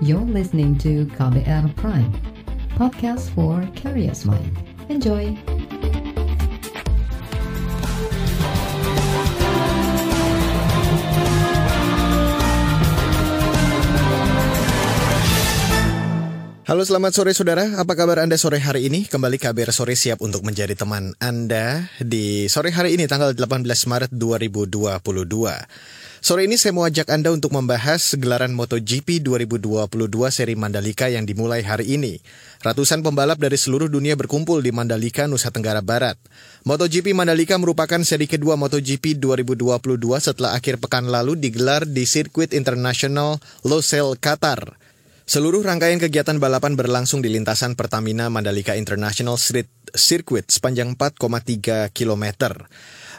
You're listening to KBR Prime, podcast for curious mind. Enjoy! Halo selamat sore saudara, apa kabar Anda sore hari ini? Kembali KBR Sore siap untuk menjadi teman Anda di sore hari ini tanggal 18 Maret 2022. Sore ini saya mau ajak Anda untuk membahas gelaran MotoGP 2022 seri Mandalika yang dimulai hari ini. Ratusan pembalap dari seluruh dunia berkumpul di Mandalika, Nusa Tenggara Barat. MotoGP Mandalika merupakan seri kedua MotoGP 2022 setelah akhir pekan lalu digelar di sirkuit internasional Losail, Qatar. Seluruh rangkaian kegiatan balapan berlangsung di lintasan Pertamina Mandalika International Street Circuit sepanjang 4,3 km.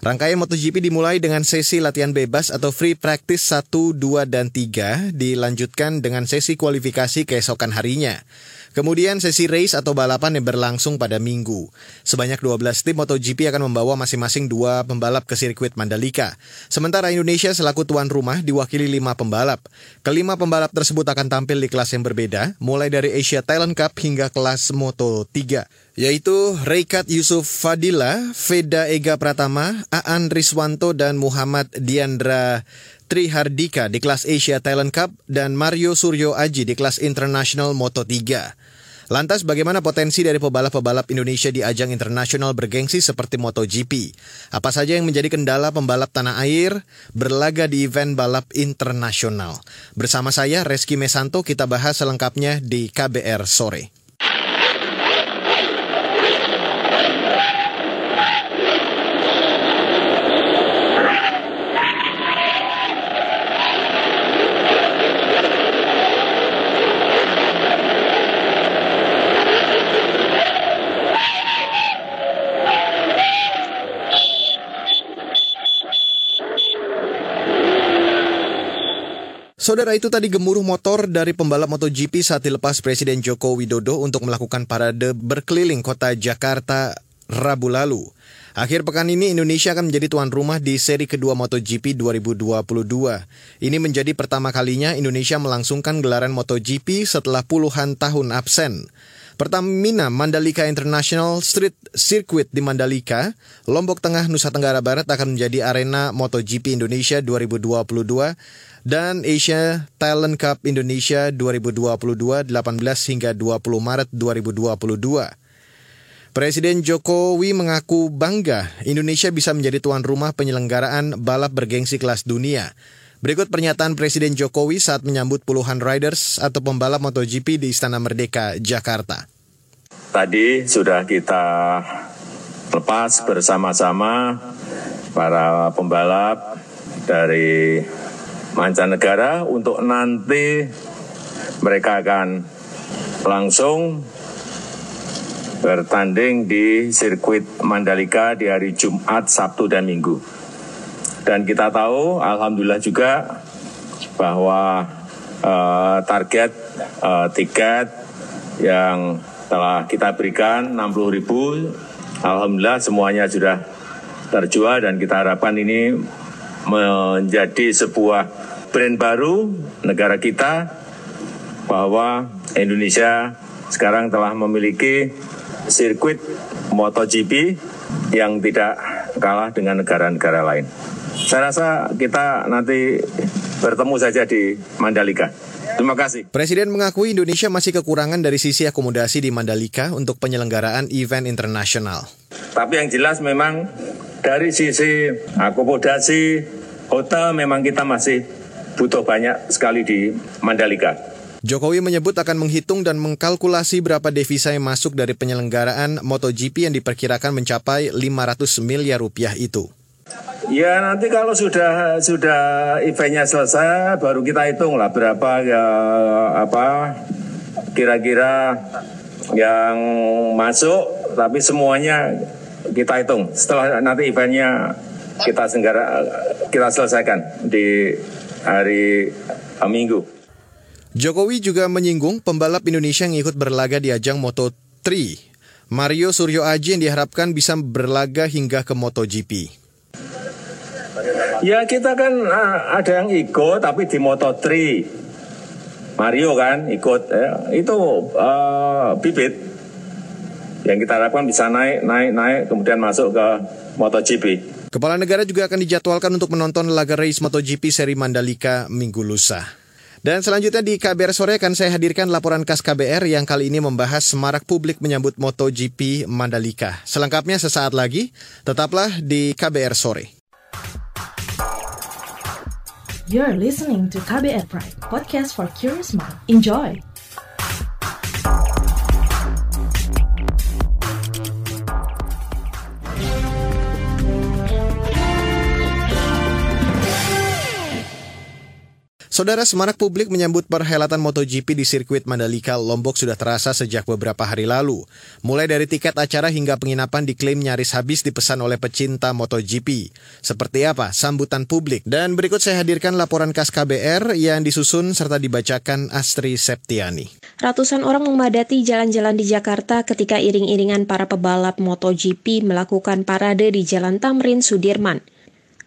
Rangkaian MotoGP dimulai dengan sesi latihan bebas atau free practice 1, 2, dan 3, dilanjutkan dengan sesi kualifikasi keesokan harinya. Kemudian sesi race atau balapan yang berlangsung pada minggu. Sebanyak 12 tim MotoGP akan membawa masing-masing dua pembalap ke sirkuit Mandalika. Sementara Indonesia selaku tuan rumah diwakili lima pembalap. Kelima pembalap tersebut akan tampil di kelas yang berbeda, mulai dari Asia Talent Cup hingga kelas Moto 3 yaitu Reikat Yusuf Fadila, Veda Ega Pratama, Aan Riswanto, dan Muhammad Diandra Trihardika di kelas Asia Talent Cup dan Mario Suryo Aji di kelas International Moto 3. Lantas bagaimana potensi dari pebalap-pebalap Indonesia di ajang internasional bergengsi seperti MotoGP? Apa saja yang menjadi kendala pembalap tanah air berlaga di event balap internasional? Bersama saya Reski Mesanto kita bahas selengkapnya di KBR sore. Saudara itu tadi gemuruh motor dari pembalap MotoGP saat dilepas Presiden Joko Widodo untuk melakukan parade berkeliling kota Jakarta Rabu lalu. Akhir pekan ini Indonesia akan menjadi tuan rumah di seri kedua MotoGP 2022. Ini menjadi pertama kalinya Indonesia melangsungkan gelaran MotoGP setelah puluhan tahun absen. Pertamina Mandalika International Street Circuit di Mandalika, Lombok Tengah, Nusa Tenggara Barat akan menjadi arena MotoGP Indonesia 2022 dan Asia Talent Cup Indonesia 2022 18 hingga 20 Maret 2022. Presiden Jokowi mengaku bangga Indonesia bisa menjadi tuan rumah penyelenggaraan balap bergengsi kelas dunia. Berikut pernyataan Presiden Jokowi saat menyambut puluhan riders atau pembalap MotoGP di Istana Merdeka, Jakarta. Tadi sudah kita lepas bersama-sama para pembalap dari mancanegara untuk nanti mereka akan langsung bertanding di sirkuit Mandalika di hari Jumat, Sabtu, dan Minggu. Dan kita tahu, alhamdulillah juga bahwa uh, target uh, tiket yang telah kita berikan 60 ribu, alhamdulillah semuanya sudah terjual dan kita harapkan ini menjadi sebuah brand baru negara kita bahwa Indonesia sekarang telah memiliki sirkuit MotoGP yang tidak kalah dengan negara-negara lain. Saya rasa kita nanti bertemu saja di Mandalika. Terima kasih. Presiden mengakui Indonesia masih kekurangan dari sisi akomodasi di Mandalika untuk penyelenggaraan event internasional. Tapi yang jelas memang dari sisi akomodasi hotel memang kita masih butuh banyak sekali di Mandalika. Jokowi menyebut akan menghitung dan mengkalkulasi berapa devisa yang masuk dari penyelenggaraan MotoGP yang diperkirakan mencapai 500 miliar rupiah itu. Ya nanti kalau sudah sudah eventnya selesai baru kita hitung lah berapa ya apa kira-kira yang masuk tapi semuanya kita hitung setelah nanti eventnya kita senggara kita selesaikan di hari Minggu. Jokowi juga menyinggung pembalap Indonesia yang ikut berlaga di ajang Moto3. Mario Suryo Aji yang diharapkan bisa berlaga hingga ke MotoGP. Ya kita kan ada yang ikut tapi di Moto3. Mario kan ikut ya, itu uh, bibit yang kita harapkan bisa naik naik naik kemudian masuk ke MotoGP. Kepala negara juga akan dijadwalkan untuk menonton laga race MotoGP seri Mandalika minggu lusa. Dan selanjutnya di KBR sore akan saya hadirkan laporan khas KBR yang kali ini membahas semarak publik menyambut MotoGP Mandalika. Selengkapnya sesaat lagi, tetaplah di KBR sore. You're listening to KBR Pride, podcast for curious mind. Enjoy! Saudara semarak publik menyambut perhelatan MotoGP di sirkuit Mandalika, Lombok sudah terasa sejak beberapa hari lalu. Mulai dari tiket acara hingga penginapan diklaim nyaris habis dipesan oleh pecinta MotoGP. Seperti apa sambutan publik? Dan berikut saya hadirkan laporan khas KBR yang disusun serta dibacakan Astri Septiani. Ratusan orang memadati jalan-jalan di Jakarta ketika iring-iringan para pebalap MotoGP melakukan parade di Jalan Tamrin Sudirman.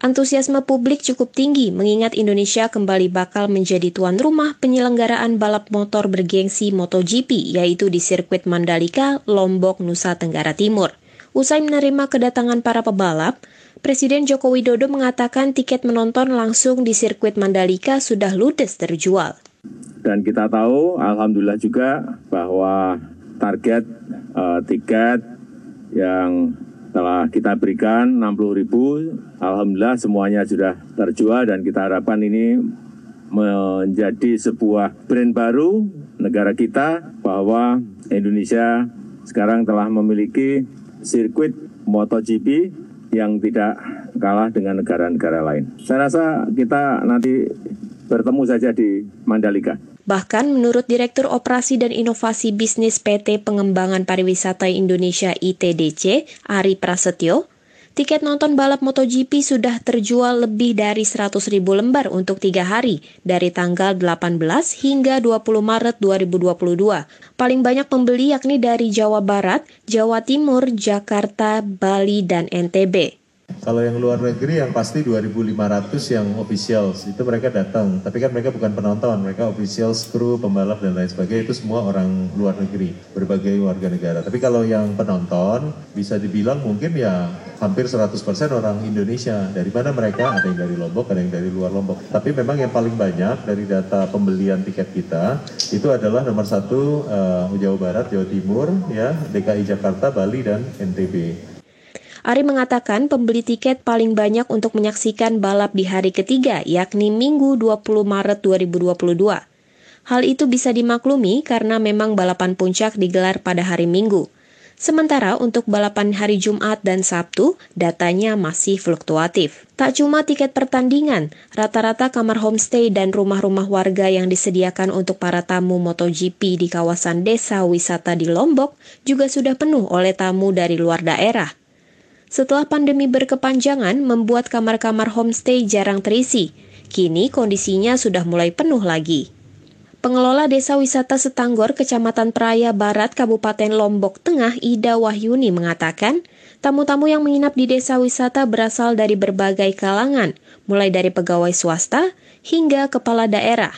Antusiasme publik cukup tinggi mengingat Indonesia kembali bakal menjadi tuan rumah penyelenggaraan balap motor bergengsi MotoGP yaitu di sirkuit Mandalika, Lombok, Nusa Tenggara Timur. Usai menerima kedatangan para pebalap, Presiden Joko Widodo mengatakan tiket menonton langsung di sirkuit Mandalika sudah ludes terjual. Dan kita tahu, alhamdulillah juga bahwa target uh, tiket yang telah kita berikan 60 ribu, Alhamdulillah semuanya sudah terjual dan kita harapkan ini menjadi sebuah brand baru negara kita bahwa Indonesia sekarang telah memiliki sirkuit MotoGP yang tidak kalah dengan negara-negara lain. Saya rasa kita nanti bertemu saja di Mandalika. Bahkan menurut Direktur Operasi dan Inovasi Bisnis PT Pengembangan Pariwisata Indonesia ITDC, Ari Prasetyo, tiket nonton balap MotoGP sudah terjual lebih dari 100 ribu lembar untuk tiga hari, dari tanggal 18 hingga 20 Maret 2022. Paling banyak pembeli yakni dari Jawa Barat, Jawa Timur, Jakarta, Bali, dan NTB. Kalau yang luar negeri yang pasti 2.500 yang officials itu mereka datang, tapi kan mereka bukan penonton, mereka officials, kru, pembalap dan lain sebagainya itu semua orang luar negeri, berbagai warga negara. Tapi kalau yang penonton bisa dibilang mungkin ya hampir 100% orang Indonesia. Dari mana mereka? Ada yang dari Lombok, ada yang dari luar Lombok. Tapi memang yang paling banyak dari data pembelian tiket kita itu adalah nomor satu uh, Jawa Barat, Jawa Timur, ya DKI Jakarta, Bali dan NTB. Ari mengatakan pembeli tiket paling banyak untuk menyaksikan balap di hari ketiga, yakni Minggu 20 Maret 2022. Hal itu bisa dimaklumi karena memang balapan puncak digelar pada hari Minggu. Sementara untuk balapan hari Jumat dan Sabtu, datanya masih fluktuatif. Tak cuma tiket pertandingan, rata-rata kamar homestay dan rumah-rumah warga yang disediakan untuk para tamu MotoGP di kawasan desa wisata di Lombok juga sudah penuh oleh tamu dari luar daerah. Setelah pandemi berkepanjangan membuat kamar-kamar homestay jarang terisi, kini kondisinya sudah mulai penuh lagi. Pengelola Desa Wisata Setanggor, Kecamatan Praya Barat, Kabupaten Lombok Tengah, Ida Wahyuni mengatakan, tamu-tamu yang menginap di desa wisata berasal dari berbagai kalangan, mulai dari pegawai swasta hingga kepala daerah.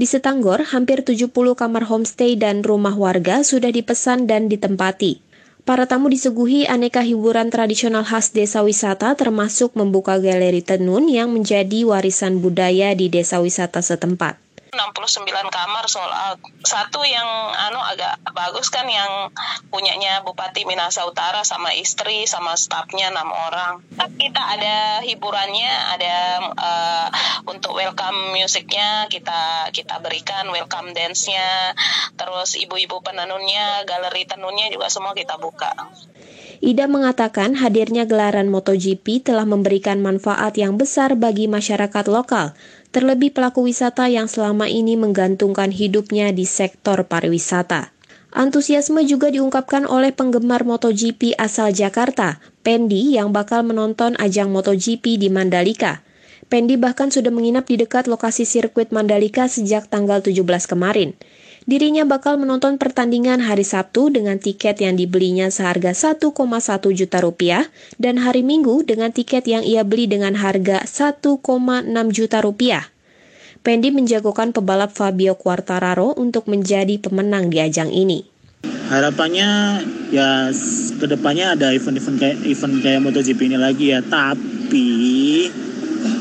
Di Setanggor, hampir 70 kamar homestay dan rumah warga sudah dipesan dan ditempati. Para tamu disuguhi aneka hiburan tradisional khas desa wisata termasuk membuka galeri tenun yang menjadi warisan budaya di desa wisata setempat. 69 kamar out. Satu yang anu agak bagus kan yang punyanya Bupati Minahasa Utara sama istri sama stafnya enam orang. Kita ada hiburannya, ada uh, untuk welcome musiknya kita kita berikan welcome dance-nya. Terus ibu-ibu penenunnya, galeri tenunnya juga semua kita buka. Ida mengatakan hadirnya gelaran MotoGP telah memberikan manfaat yang besar bagi masyarakat lokal, terlebih pelaku wisata yang selama ini menggantungkan hidupnya di sektor pariwisata. Antusiasme juga diungkapkan oleh penggemar MotoGP asal Jakarta, Pendi yang bakal menonton ajang MotoGP di Mandalika. Pendi bahkan sudah menginap di dekat lokasi sirkuit Mandalika sejak tanggal 17 kemarin. Dirinya bakal menonton pertandingan hari Sabtu dengan tiket yang dibelinya seharga 1,1 juta rupiah dan hari Minggu dengan tiket yang ia beli dengan harga 1,6 juta rupiah. Pendi menjagokan pebalap Fabio Quartararo untuk menjadi pemenang di ajang ini. Harapannya ya ke depannya ada event-event kayak event kayak MotoGP ini lagi ya, tapi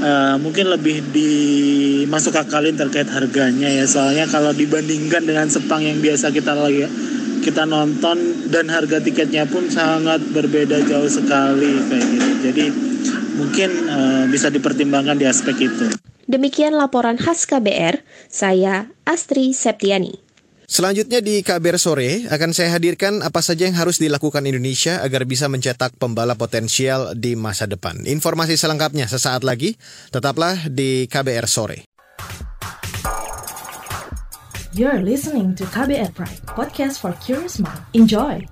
uh, mungkin lebih dimasuk akalin terkait harganya ya, soalnya kalau dibandingkan dengan Sepang yang biasa kita lagi kita nonton dan harga tiketnya pun sangat berbeda jauh sekali kayak gitu. Jadi mungkin uh, bisa dipertimbangkan di aspek itu. Demikian laporan khas KBR, saya Astri Septiani. Selanjutnya di KBR sore akan saya hadirkan apa saja yang harus dilakukan Indonesia agar bisa mencetak pembalap potensial di masa depan. Informasi selengkapnya sesaat lagi, tetaplah di KBR sore. You're listening to KBR Pride, podcast for curious mind. Enjoy!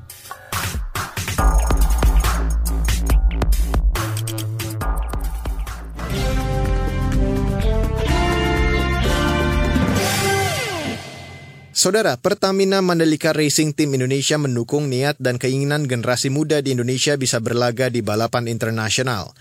Saudara, Pertamina Mandalika Racing Team Indonesia mendukung niat dan keinginan generasi muda di Indonesia bisa berlaga di balapan internasional.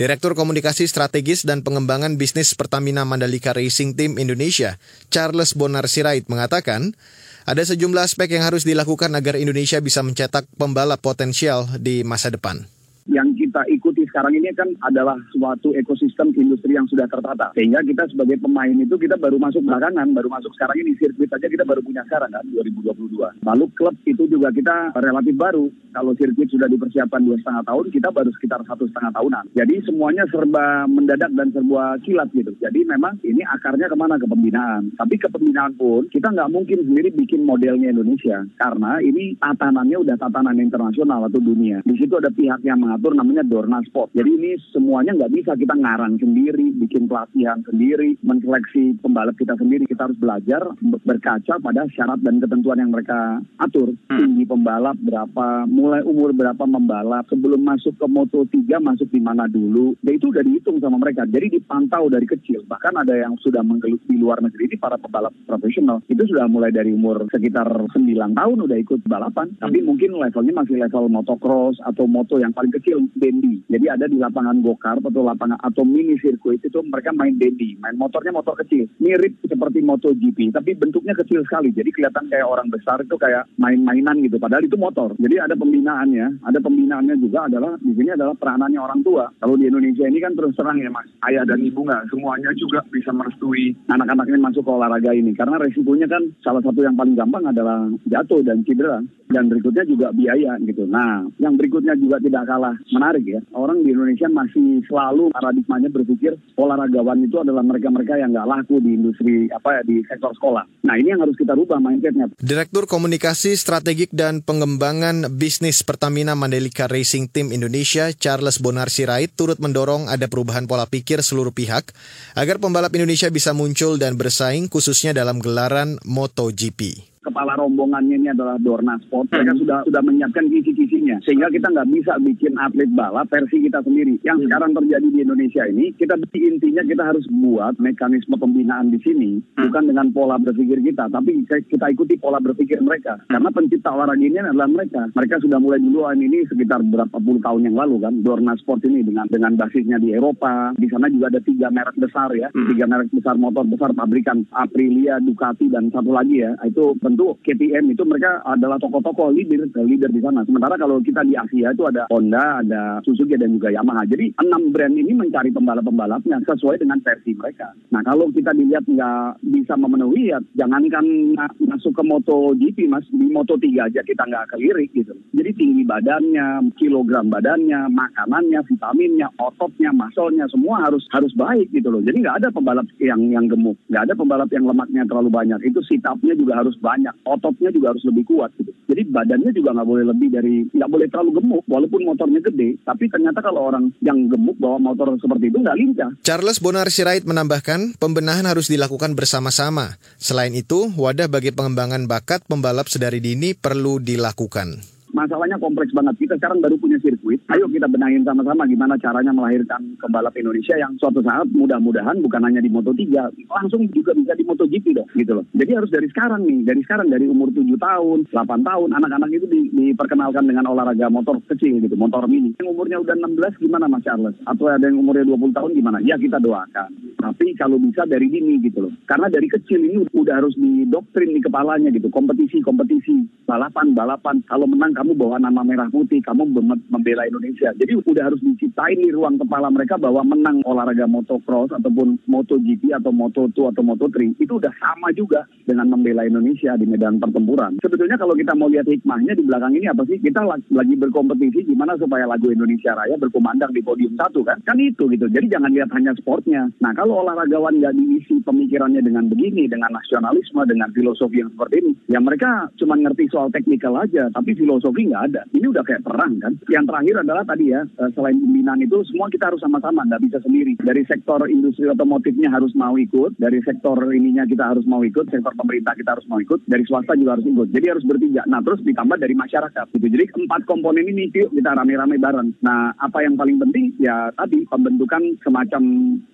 Direktur Komunikasi Strategis dan Pengembangan Bisnis Pertamina Mandalika Racing Team Indonesia, Charles Bonar Sirait mengatakan, ada sejumlah aspek yang harus dilakukan agar Indonesia bisa mencetak pembalap potensial di masa depan yang kita ikuti sekarang ini kan adalah suatu ekosistem industri yang sudah tertata. Sehingga kita sebagai pemain itu kita baru masuk belakangan, baru masuk sekarang ini sirkuit aja kita baru punya sekarang kan 2022. Lalu klub itu juga kita relatif baru. Kalau sirkuit sudah dipersiapkan dua setengah tahun, kita baru sekitar satu setengah tahunan. Jadi semuanya serba mendadak dan serba kilat gitu. Jadi memang ini akarnya ke mana ke pembinaan. Tapi ke pembinaan pun kita nggak mungkin sendiri bikin modelnya Indonesia karena ini tatanannya udah tatanan internasional atau dunia. Di situ ada pihak yang mengatur namanya Dorna Sport. Jadi ini semuanya nggak bisa kita ngarang sendiri, bikin pelatihan sendiri, menseleksi pembalap kita sendiri. Kita harus belajar berkaca pada syarat dan ketentuan yang mereka atur. Hmm. Tinggi pembalap berapa, mulai umur berapa membalap, sebelum masuk ke Moto 3 masuk di mana dulu. Dan itu udah dihitung sama mereka. Jadi dipantau dari kecil. Bahkan ada yang sudah menggelut di luar negeri ini para pembalap profesional. Itu sudah mulai dari umur sekitar 9 tahun udah ikut balapan. Tapi hmm. mungkin levelnya masih level motocross atau moto yang paling kecil kecil dendi. Jadi ada di lapangan gokar atau lapangan atau mini sirkuit itu mereka main dendi, main motornya motor kecil, mirip seperti MotoGP, tapi bentuknya kecil sekali. Jadi kelihatan kayak orang besar itu kayak main-mainan gitu. Padahal itu motor. Jadi ada pembinaannya, ada pembinaannya juga adalah di sini adalah peranannya orang tua. Kalau di Indonesia ini kan terus terang ya mas, ayah dan ibu nggak semuanya juga bisa merestui anak-anak ini masuk ke olahraga ini karena resikonya kan salah satu yang paling gampang adalah jatuh dan cedera dan berikutnya juga biaya gitu. Nah, yang berikutnya juga tidak kalah menarik ya. Orang di Indonesia masih selalu paradigmanya berpikir olahragawan itu adalah mereka-mereka yang nggak laku di industri apa ya di sektor sekolah. Nah ini yang harus kita rubah mindsetnya. Direktur Komunikasi Strategik dan Pengembangan Bisnis Pertamina Mandalika Racing Team Indonesia Charles Bonar Sirait turut mendorong ada perubahan pola pikir seluruh pihak agar pembalap Indonesia bisa muncul dan bersaing khususnya dalam gelaran MotoGP kepala rombongannya ini adalah Dorna Sport. Mereka hmm. sudah sudah menyiapkan kisi-kisinya. Sehingga kita nggak bisa bikin atlet balap versi kita sendiri. Yang hmm. sekarang terjadi di Indonesia ini, kita intinya kita harus buat mekanisme pembinaan di sini. Hmm. Bukan dengan pola berpikir kita, tapi kita ikuti pola berpikir mereka. Karena pencipta olahraga ini adalah mereka. Mereka sudah mulai duluan ini sekitar berapa puluh tahun yang lalu kan. Dorna Sport ini dengan dengan basisnya di Eropa. Di sana juga ada tiga merek besar ya. Tiga merek besar motor besar pabrikan Aprilia, Ducati, dan satu lagi ya. Itu tentu KTM itu mereka adalah tokoh-tokoh leader leader di sana. Sementara kalau kita di Asia itu ada Honda, ada Suzuki dan juga Yamaha. Jadi enam brand ini mencari pembalap-pembalapnya sesuai dengan versi mereka. Nah kalau kita dilihat nggak bisa memenuhi ya jangankan masuk ke MotoGP mas di Moto 3 aja kita nggak kelirik gitu. Jadi tinggi badannya, kilogram badannya, makanannya, vitaminnya, ototnya, masolnya semua harus harus baik gitu loh. Jadi nggak ada pembalap yang yang gemuk, nggak ada pembalap yang lemaknya terlalu banyak. Itu sit up-nya juga harus banyak banyak, ototnya juga harus lebih kuat gitu. Jadi badannya juga nggak boleh lebih dari, nggak boleh terlalu gemuk, walaupun motornya gede. Tapi ternyata kalau orang yang gemuk bawa motor seperti itu nggak lincah. Charles Bonar Sirait menambahkan, pembenahan harus dilakukan bersama-sama. Selain itu, wadah bagi pengembangan bakat pembalap sedari dini perlu dilakukan masalahnya kompleks banget. Kita sekarang baru punya sirkuit. Ayo kita benahin sama-sama gimana caranya melahirkan pembalap Indonesia yang suatu saat mudah-mudahan bukan hanya di Moto3, langsung juga bisa di MotoGP dong, gitu loh. Jadi harus dari sekarang nih, dari sekarang dari umur 7 tahun, 8 tahun, anak-anak itu di, diperkenalkan dengan olahraga motor kecil gitu, motor mini. Yang umurnya udah 16 gimana Mas Charles? Atau ada yang umurnya 20 tahun gimana? Ya kita doakan. Tapi kalau bisa dari dini gitu loh. Karena dari kecil ini udah harus didoktrin di kepalanya gitu, kompetisi-kompetisi, balapan-balapan. Kalau menang kamu bawa nama merah putih, kamu membela Indonesia. Jadi udah harus diciptain di ruang kepala mereka bahwa menang olahraga motocross ataupun MotoGP atau Moto2 atau Moto3 itu udah sama juga dengan membela Indonesia di medan pertempuran. Sebetulnya kalau kita mau lihat hikmahnya di belakang ini apa sih? Kita lagi berkompetisi gimana supaya lagu Indonesia Raya berkumandang di podium satu kan? Kan itu gitu. Jadi jangan lihat hanya sportnya. Nah kalau olahragawan nggak diisi pemikirannya dengan begini, dengan nasionalisme, dengan filosofi yang seperti ini, ya mereka cuma ngerti soal teknikal aja, tapi filosofi nggak ada. Ini udah kayak perang kan? Yang terakhir adalah tadi ya, eh, selain pembinaan itu semua kita harus sama-sama, nggak bisa sendiri. Dari sektor industri otomotifnya harus mau ikut, dari sektor ininya kita harus mau ikut, sektor pemerintah kita harus mau ikut, dari swasta juga harus ikut. Jadi harus bertiga. Nah terus ditambah dari masyarakat gitu. Jadi empat komponen ini yuk kita rame-rame bareng. Nah apa yang paling penting ya tadi pembentukan semacam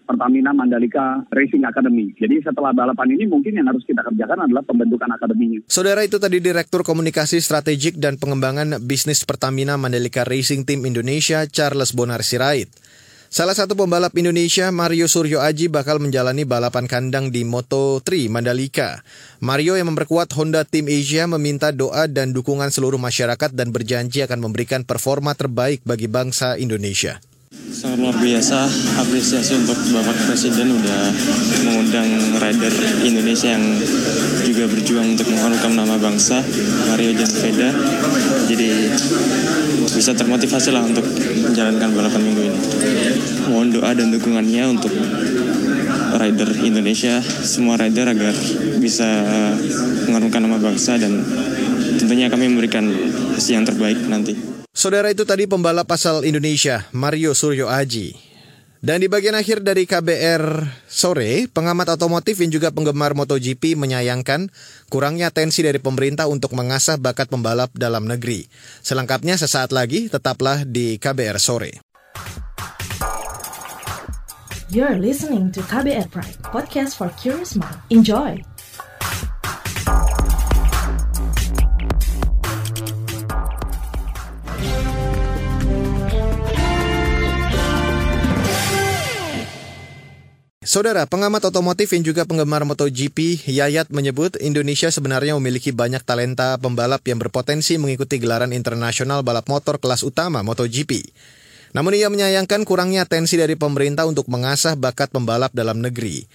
Pertamina Mandalika Racing Academy. Jadi setelah balapan ini mungkin yang harus kita kerjakan adalah pembentukan akademinya. Saudara itu tadi Direktur Komunikasi Strategik dan Pengembangan Bisnis Pertamina Mandalika Racing Team Indonesia Charles Bonar Sirait. Salah satu pembalap Indonesia, Mario Suryo Aji, bakal menjalani balapan kandang di Moto3 Mandalika. Mario yang memperkuat Honda Team Asia meminta doa dan dukungan seluruh masyarakat dan berjanji akan memberikan performa terbaik bagi bangsa Indonesia. Sangat luar biasa apresiasi untuk Bapak Presiden udah mengundang rider Indonesia yang juga berjuang untuk mengharumkan nama bangsa Mario Veda. Jadi bisa termotivasi lah untuk menjalankan balapan minggu ini. Mohon doa dan dukungannya untuk rider Indonesia, semua rider agar bisa mengharumkan nama bangsa dan tentunya kami memberikan hasil yang terbaik nanti. Saudara itu tadi pembalap asal Indonesia, Mario Suryo Aji. Dan di bagian akhir dari KBR sore, pengamat otomotif yang juga penggemar MotoGP menyayangkan kurangnya atensi dari pemerintah untuk mengasah bakat pembalap dalam negeri. Selengkapnya sesaat lagi, tetaplah di KBR sore. You're listening to KBR Pride, podcast for curious mind. Enjoy! Saudara, pengamat otomotif yang juga penggemar MotoGP, Yayat menyebut Indonesia sebenarnya memiliki banyak talenta pembalap yang berpotensi mengikuti gelaran internasional balap motor kelas utama MotoGP. Namun ia menyayangkan kurangnya atensi dari pemerintah untuk mengasah bakat pembalap dalam negeri.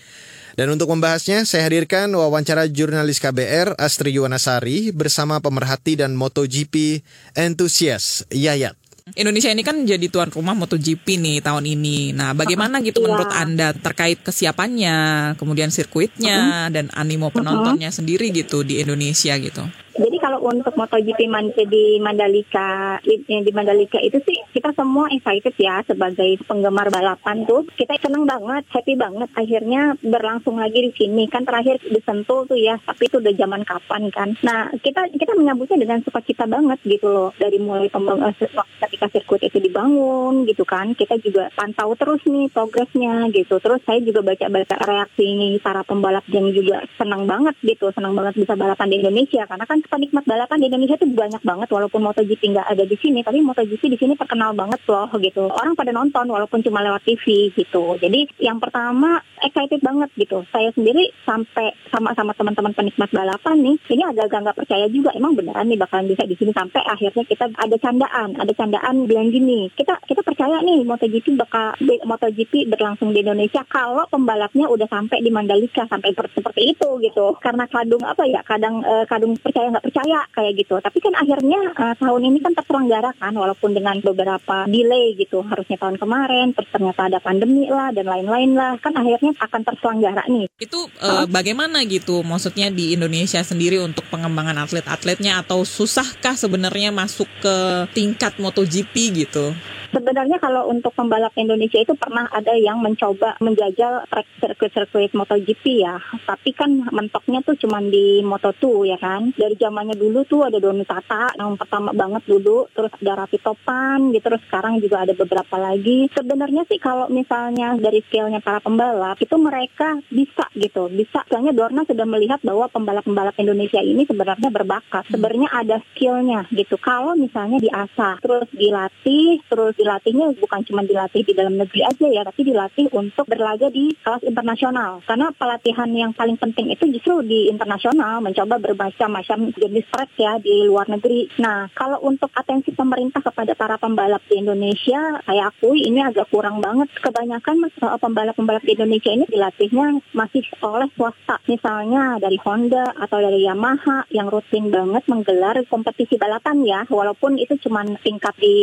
Dan untuk membahasnya, saya hadirkan wawancara jurnalis KBR Astri Yuwanasari bersama pemerhati dan MotoGP entusias Yayat. Indonesia ini kan jadi tuan rumah MotoGP nih tahun ini. Nah, bagaimana gitu iya. menurut Anda terkait kesiapannya, kemudian sirkuitnya, dan animo penontonnya sendiri gitu di Indonesia gitu? Jadi kalau untuk MotoGP di Mandalika di Mandalika itu sih kita semua excited ya sebagai penggemar balapan tuh. Kita seneng banget, happy banget. Akhirnya berlangsung lagi di sini. Kan terakhir di Sentul tuh ya tapi itu udah zaman kapan kan. Nah kita kita menyambutnya dengan sukacita banget gitu loh. Dari mulai pembangunan eh, ketika sirkuit itu dibangun gitu kan. Kita juga pantau terus nih progresnya gitu. Terus saya juga baca-baca reaksi para pembalap yang juga senang banget gitu. Senang banget bisa balapan di Indonesia. Karena kan penikmat balapan di Indonesia tuh banyak banget walaupun MotoGP nggak ada di sini tapi MotoGP di sini terkenal banget loh gitu. Orang pada nonton walaupun cuma lewat TV gitu. Jadi yang pertama excited banget gitu. Saya sendiri sampai sama-sama teman-teman penikmat balapan nih ini agak-agak nggak percaya juga emang beneran nih bakalan bisa di sini sampai akhirnya kita ada candaan ada candaan bilang gini kita kita percaya nih MotoGP bakal MotoGP berlangsung di Indonesia kalau pembalapnya udah sampai di Mandalika sampai seperti itu gitu. Karena kadung apa ya kadang uh, kadung percaya nggak percaya kayak gitu. Tapi kan akhirnya uh, tahun ini kan terselenggara kan walaupun dengan beberapa delay gitu. Harusnya tahun kemarin terus ternyata ada pandemi lah dan lain-lain lah. Kan akhirnya akan terselenggara nih. Itu uh, bagaimana gitu maksudnya di Indonesia sendiri untuk pengembangan atlet-atletnya atau susahkah sebenarnya masuk ke tingkat MotoGP gitu? Sebenarnya kalau untuk pembalap Indonesia itu pernah ada yang mencoba menjajal track sirkuit-sirkuit MotoGP ya. Tapi kan mentoknya tuh cuma di Moto2 ya kan. Dari zamannya dulu tuh ada Doni Tata yang pertama banget dulu, terus ada Raffi Topan gitu, terus sekarang juga ada beberapa lagi. Sebenarnya sih kalau misalnya dari skillnya para pembalap itu mereka bisa gitu, bisa. Soalnya Dorna sudah melihat bahwa pembalap-pembalap Indonesia ini sebenarnya berbakat. Sebenarnya ada skillnya gitu. Kalau misalnya diasah, terus dilatih, terus dilatihnya bukan cuma dilatih di dalam negeri aja ya, tapi dilatih untuk berlaga di kelas internasional. Karena pelatihan yang paling penting itu justru di internasional, mencoba bermacam-macam jenis track ya di luar negeri. Nah, kalau untuk atensi pemerintah kepada para pembalap di Indonesia, saya akui ini agak kurang banget. Kebanyakan uh, pembalap-pembalap di Indonesia ini dilatihnya masih oleh swasta. Misalnya dari Honda atau dari Yamaha yang rutin banget menggelar kompetisi balapan ya, walaupun itu cuma tingkat di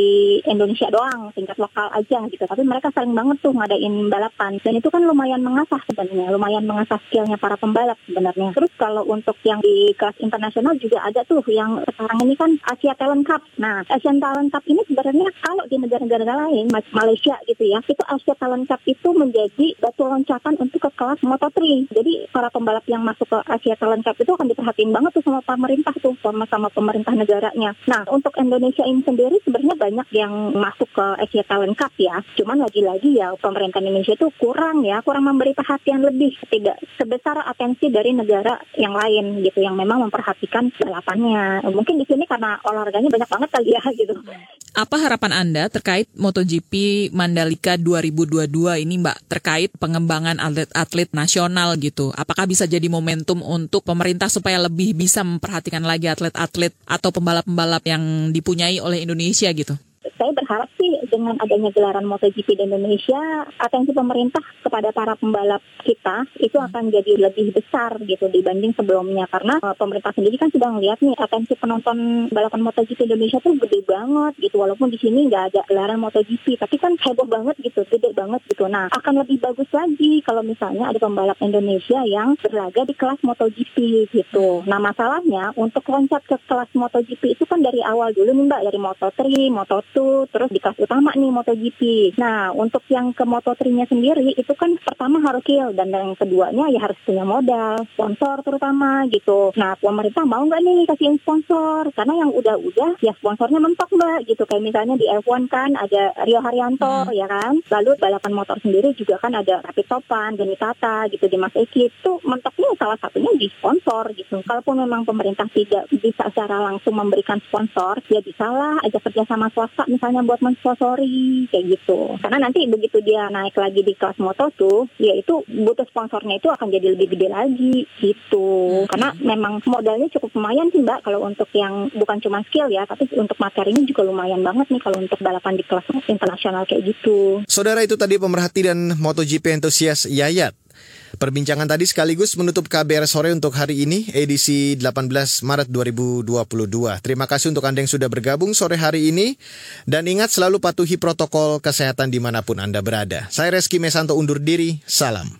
Indonesia doang, tingkat lokal aja gitu. Tapi mereka sering banget tuh ngadain balapan. Dan itu kan lumayan mengasah sebenarnya, lumayan mengasah skillnya para pembalap sebenarnya. Terus kalau untuk yang di kelas internasional juga ada tuh yang sekarang ini kan Asia Talent Cup. Nah, Asian Talent Cup ini sebenarnya kalau di negara-negara lain, Malaysia gitu ya, itu Asia Talent Cup itu menjadi batu loncatan untuk ke kelas Moto3. Jadi para pembalap yang masuk ke Asia Talent Cup itu akan diperhatiin banget tuh sama pemerintah tuh, sama sama pemerintah negaranya. Nah, untuk Indonesia ini sendiri sebenarnya banyak yang masuk ke Talent Cup ya. Cuman lagi-lagi ya pemerintah Indonesia itu kurang ya, kurang memberi perhatian lebih tidak sebesar atensi dari negara yang lain gitu yang memang memperhatikan balapannya. Mungkin di sini karena olahraganya banyak banget kali ya gitu. Apa harapan Anda terkait MotoGP Mandalika 2022 ini Mbak terkait pengembangan atlet-atlet nasional gitu? Apakah bisa jadi momentum untuk pemerintah supaya lebih bisa memperhatikan lagi atlet-atlet atau pembalap-pembalap yang dipunyai oleh Indonesia gitu? Saya berharap sih dengan adanya gelaran MotoGP di Indonesia, atensi pemerintah kepada para pembalap kita itu akan jadi lebih besar gitu dibanding sebelumnya. Karena uh, pemerintah sendiri kan sudah ngeliat nih atensi penonton balapan MotoGP Indonesia tuh gede banget gitu. Walaupun di sini nggak ada gelaran MotoGP tapi kan heboh banget gitu gede banget gitu. Nah akan lebih bagus lagi kalau misalnya ada pembalap Indonesia yang berlaga di kelas MotoGP gitu. Nah masalahnya untuk loncat ke kelas MotoGP itu kan dari awal dulu nih mbak dari Moto3 Moto2 terus di kelas utama nih MotoGP. Nah untuk yang ke Moto3-nya sendiri itu kan pertama harus skill dan yang keduanya ya harus punya modal sponsor terutama gitu. Nah pemerintah mau nggak nih kasihin sponsor? Karena yang udah-udah ya sponsornya mentok mbak gitu. Kayak misalnya di F1 kan ada Rio Haryanto ya kan? Lalu balapan motor sendiri juga kan ada Rapi Topan, Deni Tata gitu di Mas Eki. Itu mentoknya salah satunya di sponsor gitu. Kalaupun memang pemerintah tidak bisa secara langsung memberikan sponsor ya bisalah aja kerja sama swasta misalnya buat mensponsori kayak gitu. Karena nanti begitu dia naik lagi di kelas moto tuh ya itu butuh sponsornya itu akan jadi lebih gede lagi gitu. Karena memang modalnya cukup lumayan sih mbak kalau untuk yang bukan cuma skill ya tapi untuk materinya juga lumayan banget nih kalau untuk balapan di kelas internasional kayak gitu. Saudara itu tadi pemerhati dan MotoGP entusias Yayat. Perbincangan tadi sekaligus menutup KBR sore untuk hari ini edisi 18 Maret 2022. Terima kasih untuk Anda yang sudah bergabung sore hari ini dan ingat selalu patuhi protokol kesehatan di mana pun Anda berada. Saya Reski Mesanto undur diri, salam.